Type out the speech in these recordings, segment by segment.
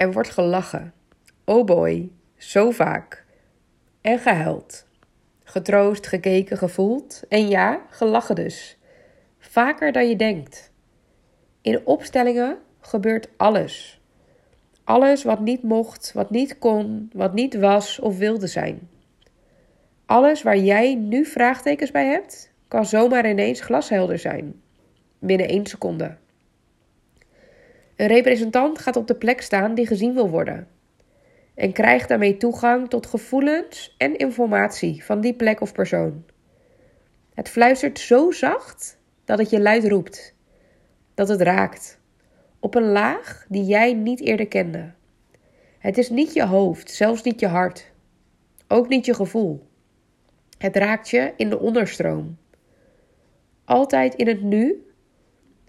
Er wordt gelachen. Oh boy, zo vaak. En gehuild. Getroost, gekeken, gevoeld. En ja, gelachen dus. Vaker dan je denkt. In opstellingen gebeurt alles. Alles wat niet mocht, wat niet kon, wat niet was of wilde zijn. Alles waar jij nu vraagtekens bij hebt, kan zomaar ineens glashelder zijn. Binnen één seconde. Een representant gaat op de plek staan die gezien wil worden. En krijgt daarmee toegang tot gevoelens en informatie van die plek of persoon. Het fluistert zo zacht dat het je luid roept. Dat het raakt. Op een laag die jij niet eerder kende. Het is niet je hoofd, zelfs niet je hart. Ook niet je gevoel. Het raakt je in de onderstroom. Altijd in het nu,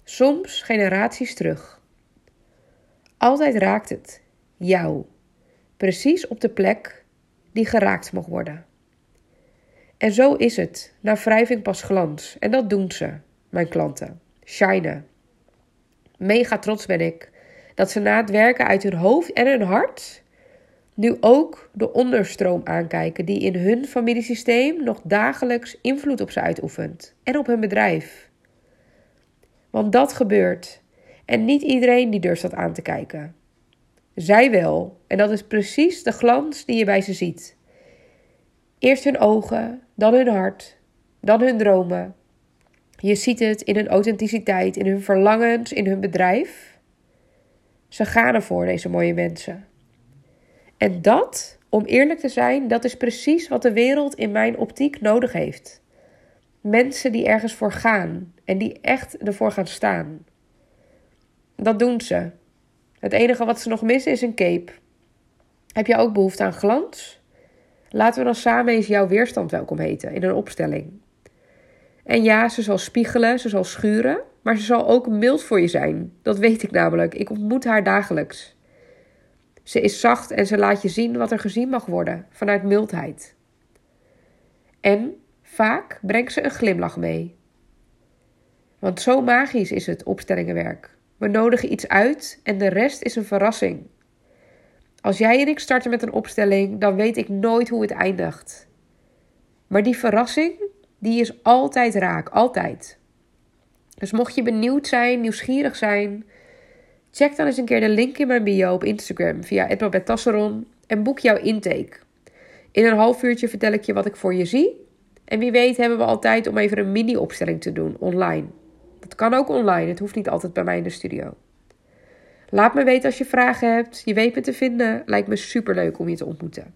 soms generaties terug. Altijd raakt het jou, precies op de plek die geraakt mag worden. En zo is het, na wrijving pas glans. En dat doen ze, mijn klanten. Shinen. Mega trots ben ik dat ze na het werken uit hun hoofd en hun hart nu ook de onderstroom aankijken die in hun familiesysteem nog dagelijks invloed op ze uitoefent en op hun bedrijf. Want dat gebeurt en niet iedereen die durft dat aan te kijken. Zij wel, en dat is precies de glans die je bij ze ziet. Eerst hun ogen, dan hun hart, dan hun dromen. Je ziet het in hun authenticiteit, in hun verlangens, in hun bedrijf. Ze gaan ervoor, deze mooie mensen. En dat, om eerlijk te zijn, dat is precies wat de wereld in mijn optiek nodig heeft. Mensen die ergens voor gaan en die echt ervoor gaan staan. Dat doen ze. Het enige wat ze nog missen is een cape. Heb je ook behoefte aan glans? Laten we dan samen eens jouw weerstand welkom heten in een opstelling. En ja, ze zal spiegelen, ze zal schuren, maar ze zal ook mild voor je zijn. Dat weet ik namelijk. Ik ontmoet haar dagelijks. Ze is zacht en ze laat je zien wat er gezien mag worden, vanuit mildheid. En vaak brengt ze een glimlach mee. Want zo magisch is het opstellingenwerk. We nodigen iets uit en de rest is een verrassing. Als jij en ik starten met een opstelling, dan weet ik nooit hoe het eindigt. Maar die verrassing, die is altijd raak, altijd. Dus mocht je benieuwd zijn, nieuwsgierig zijn, check dan eens een keer de link in mijn bio op Instagram via Tasseron en boek jouw intake. In een half uurtje vertel ik je wat ik voor je zie. En wie weet hebben we altijd om even een mini-opstelling te doen online. Dat kan ook online, het hoeft niet altijd bij mij in de studio. Laat me weten als je vragen hebt. Je weet me te vinden. Lijkt me super leuk om je te ontmoeten.